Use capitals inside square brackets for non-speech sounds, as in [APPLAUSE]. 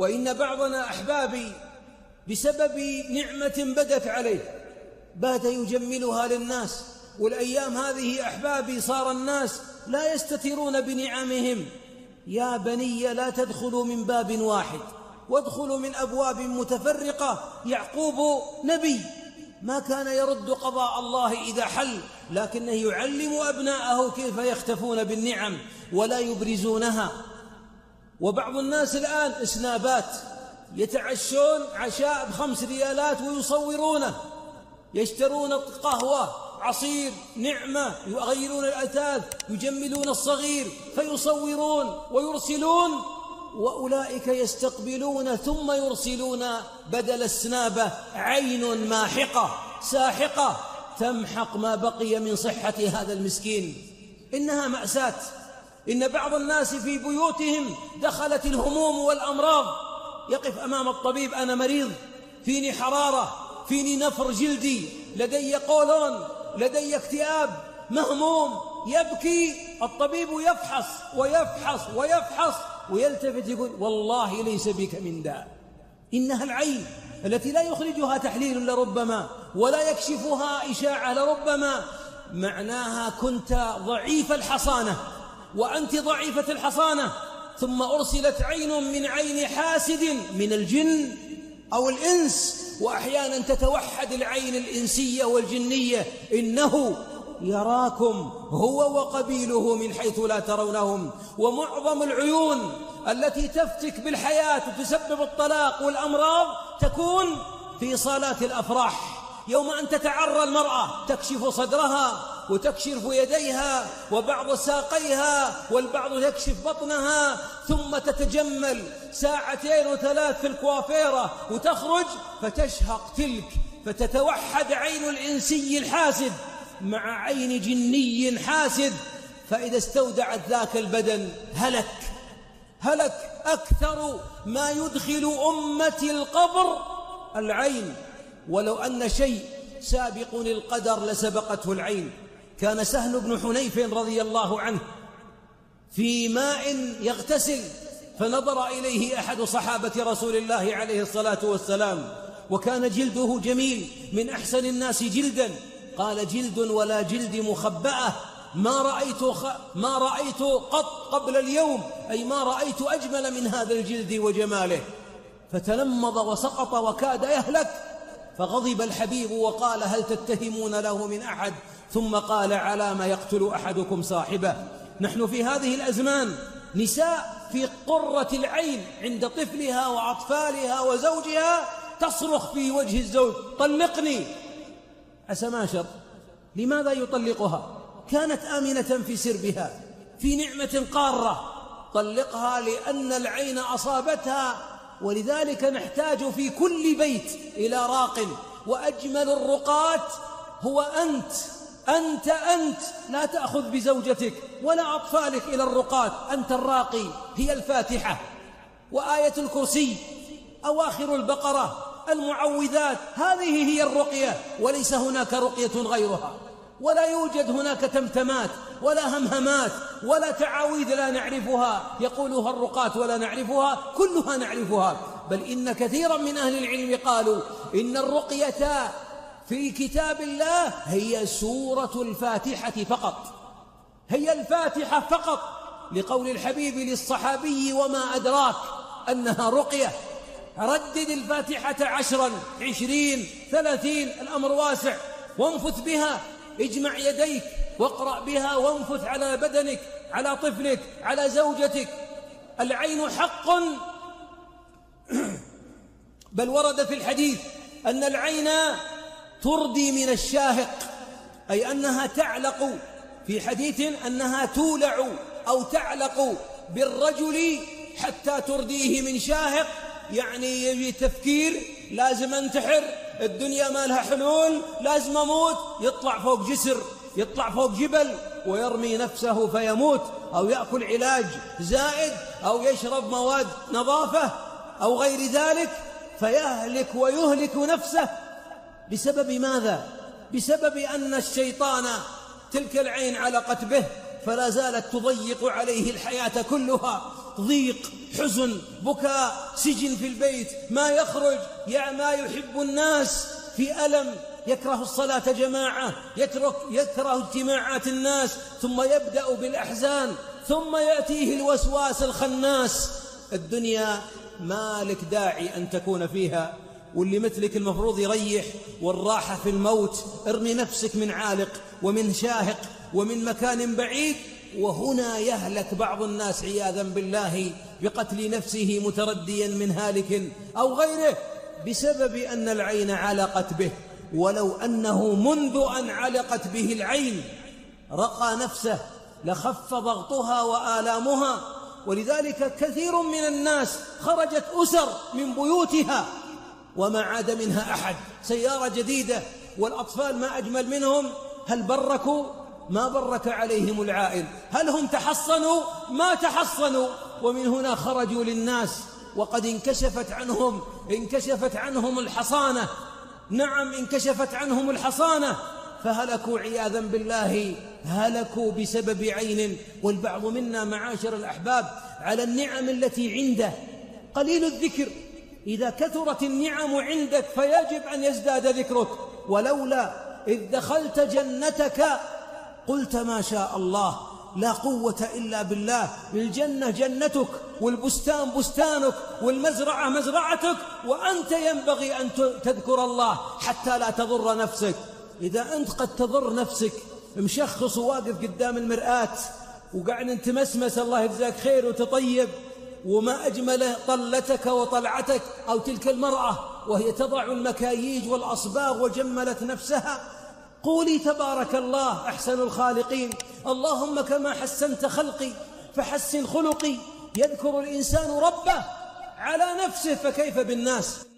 وإن بعضنا أحبابي بسبب نعمة بدت عليه بات يجملها للناس والأيام هذه أحبابي صار الناس لا يستترون بنعمهم. يا بني لا تدخلوا من باب واحد وادخلوا من أبواب متفرقة. يعقوب نبي ما كان يرد قضاء الله إذا حل لكنه يعلم أبناءه كيف يختفون بالنعم ولا يبرزونها. وبعض الناس الآن إسنابات يتعشون عشاء بخمس ريالات ويصورونه. يشترون قهوة عصير نعمة يغيرون الأثاث يجملون الصغير فيصورون ويرسلون. وأولئك يستقبلون ثم يرسلون بدل السنابة عين ماحقة ساحقة. تمحق ما بقي من صحة هذا المسكين. إنها مأساة. إن بعض الناس في بيوتهم دخلت الهموم والأمراض. يقف أمام الطبيب أنا مريض. فيني حرارة فيني نفر جلدي. لدي قولون لدي اكتئاب. مهموم. يبكي. الطبيب يفحص ويفحص ويفحص. ويلتفت يقول والله ليس بك من داء. إنها العين التي لا يخرجها تحليل لربما ولا يكشفها إشاعة لربما. معناها كنت ضعيف الحصانة. وأنت ضعيفة الحصانة. ثم أرسلت عين من عين حاسد من الجن أو الإنس وأحيانا تتوحد العين الإنسية والجنية. إنه يراكم هو وقبيله من حيث لا ترونهم. ومعظم العيون التي تفتك بالحياة وتسبب الطلاق والأمراض تكون في صالات الأفراح. يوم أن تتعرى المرأة تكشف صدرها وتكشف يديها وبعض ساقيها والبعض يكشف بطنها ثم تتجمل ساعتين وثلاث في الكوافيرة وتخرج فتشهق تلك فتتوحد عين الإنسي الحاسد مع عين جني حاسد فإذا استودعت ذاك البدن هلك هلك أكثر ما يدخل أمتي القبر العين. ولو أن شيء سابق للقدر لسبقته العين. كان سهل بن حنيف رضي الله عنه في ماء يغتسل فنظر إليه أحد صحابة رسول الله عليه الصلاة والسلام وكان جلده جميل من أحسن الناس جلدا. قال جلد ولا جلد مخبأة ما رأيت خ... ما رأيت قط قبل اليوم أي ما رأيت أجمل من هذا الجلد وجماله. فتلمض وسقط وكاد يهلك فغضب الحبيب وقال هل تتهمون له من أحد؟ ثم قال على ما يقتل أحدكم صاحبه. نحن في هذه الأزمان نساء في قرة العين عند طفلها وأطفالها وزوجها تصرخ في وجه الزوج طلقني. أسماشر لماذا يطلقها؟ كانت آمنة في سربها في نعمة قارة. طلقها لأن العين أصابتها ولذلك نحتاج في كل بيت إلى راق. وأجمل الرقات هو أنت. أنت أنت. لا تأخذ بزوجتك ولا أطفالك إلى الرقات أنت الراقي. هي الفاتحة. وآية الكرسي. أواخر البقرة. المعوذات. هذه هي الرقية. وليس هناك رقية غيرها. ولا يوجد هناك تمتمات ولا همهمات ولا تعاويذ لا نعرفها. يقولها الرقاة ولا نعرفها؟ كلها نعرفها. بل إن كثيرا من أهل العلم قالوا إن الرقية في كتاب الله هي سورة الفاتحة فقط. هي الفاتحة فقط. لقول الحبيب للصحابي وما أدراك أنها رقية. ردد الفاتحة عشرا عشرين ثلاثين الأمر واسع. وانفث بها. اجمع يديك واقرأ بها وانفث على بدنك على طفلك على زوجتك. العين حق. [CLEARS THROAT] بل ورد في الحديث أن العين تردي من الشاهق أي أنها تعلق. في حديث أنها تولع أو تعلق بالرجل حتى ترديه من شاهق يعني يبي تفكير لازم أنتحر. الدنيا ما لها حلول لازم أموت. يطلع فوق جسر يطلع فوق جبل ويرمي نفسه فيموت. أو يأكل علاج زائد أو يشرب مواد نظافة أو غير ذلك فيهلك ويهلك نفسه. بسبب ماذا؟ بسبب أن الشيطان تلك العين علقت به. فلا زالت تضيق عليه الحياة كلها. ضيق حزن بكاء سجن في البيت ما يخرج يا ما يحب الناس. في ألم يكره الصلاة جماعة يترك يكره اجتماعات الناس ثم يبدأ بالأحزان ثم يأتيه الوسواس الخناس. الدنيا ما لك داعي أن تكون فيها واللي مثلك المفروض يريح والراحة في الموت. ارمي نفسك من عالق ومن شاهق ومن مكان بعيد وهنا يهلك بعض الناس عياذا بالله بقتل نفسه مترديا من هالك أو غيره بسبب أن العين علقت به. ولو أنه منذ أن علقت به العين رقى نفسه لخف ضغطها وآلامها. ولذلك كثير من الناس خرجت أسر من بيوتها وما عاد منها أحد. سيارة جديدة والأطفال ما أجمل منهم. هل بركوا؟ ما برك عليهم العائل. هل هم تحصنوا؟ ما تحصنوا. ومن هنا خرجوا للناس. وقد انكشفت عنهم انكشفت عنهم الحصانة. نعم انكشفت عنهم الحصانة. فهلكوا عياذا بالله. هلكوا بسبب عين. والبعض منا معاشر الأحباب على النعم التي عنده. قليل الذكر. إذا كثرت النعم عندك فيجب أن يزداد ذكرك. ولولا إذ دخلت جنتك قلت ما شاء الله لا قوة إلا بالله. الجنة جنتك والبستان بستانك والمزرعة مزرعتك وأنت ينبغي أن تذكر الله حتى لا تضر نفسك. إذا أنت قد تضر نفسك مشخص وواقف قدام المرآة وقاعد تمسمس الله يجزاك خير وتطيب وما أجمل طلتك وطلعتك أو تلك المرأة وهي تضع المكاييج والأصباغ وجملت نفسها. قولي تبارك الله أحسن الخالقين. اللهم كما حسنت خلقي فحسن خلقي. يذكر الإنسان ربه على نفسه فكيف بالناس؟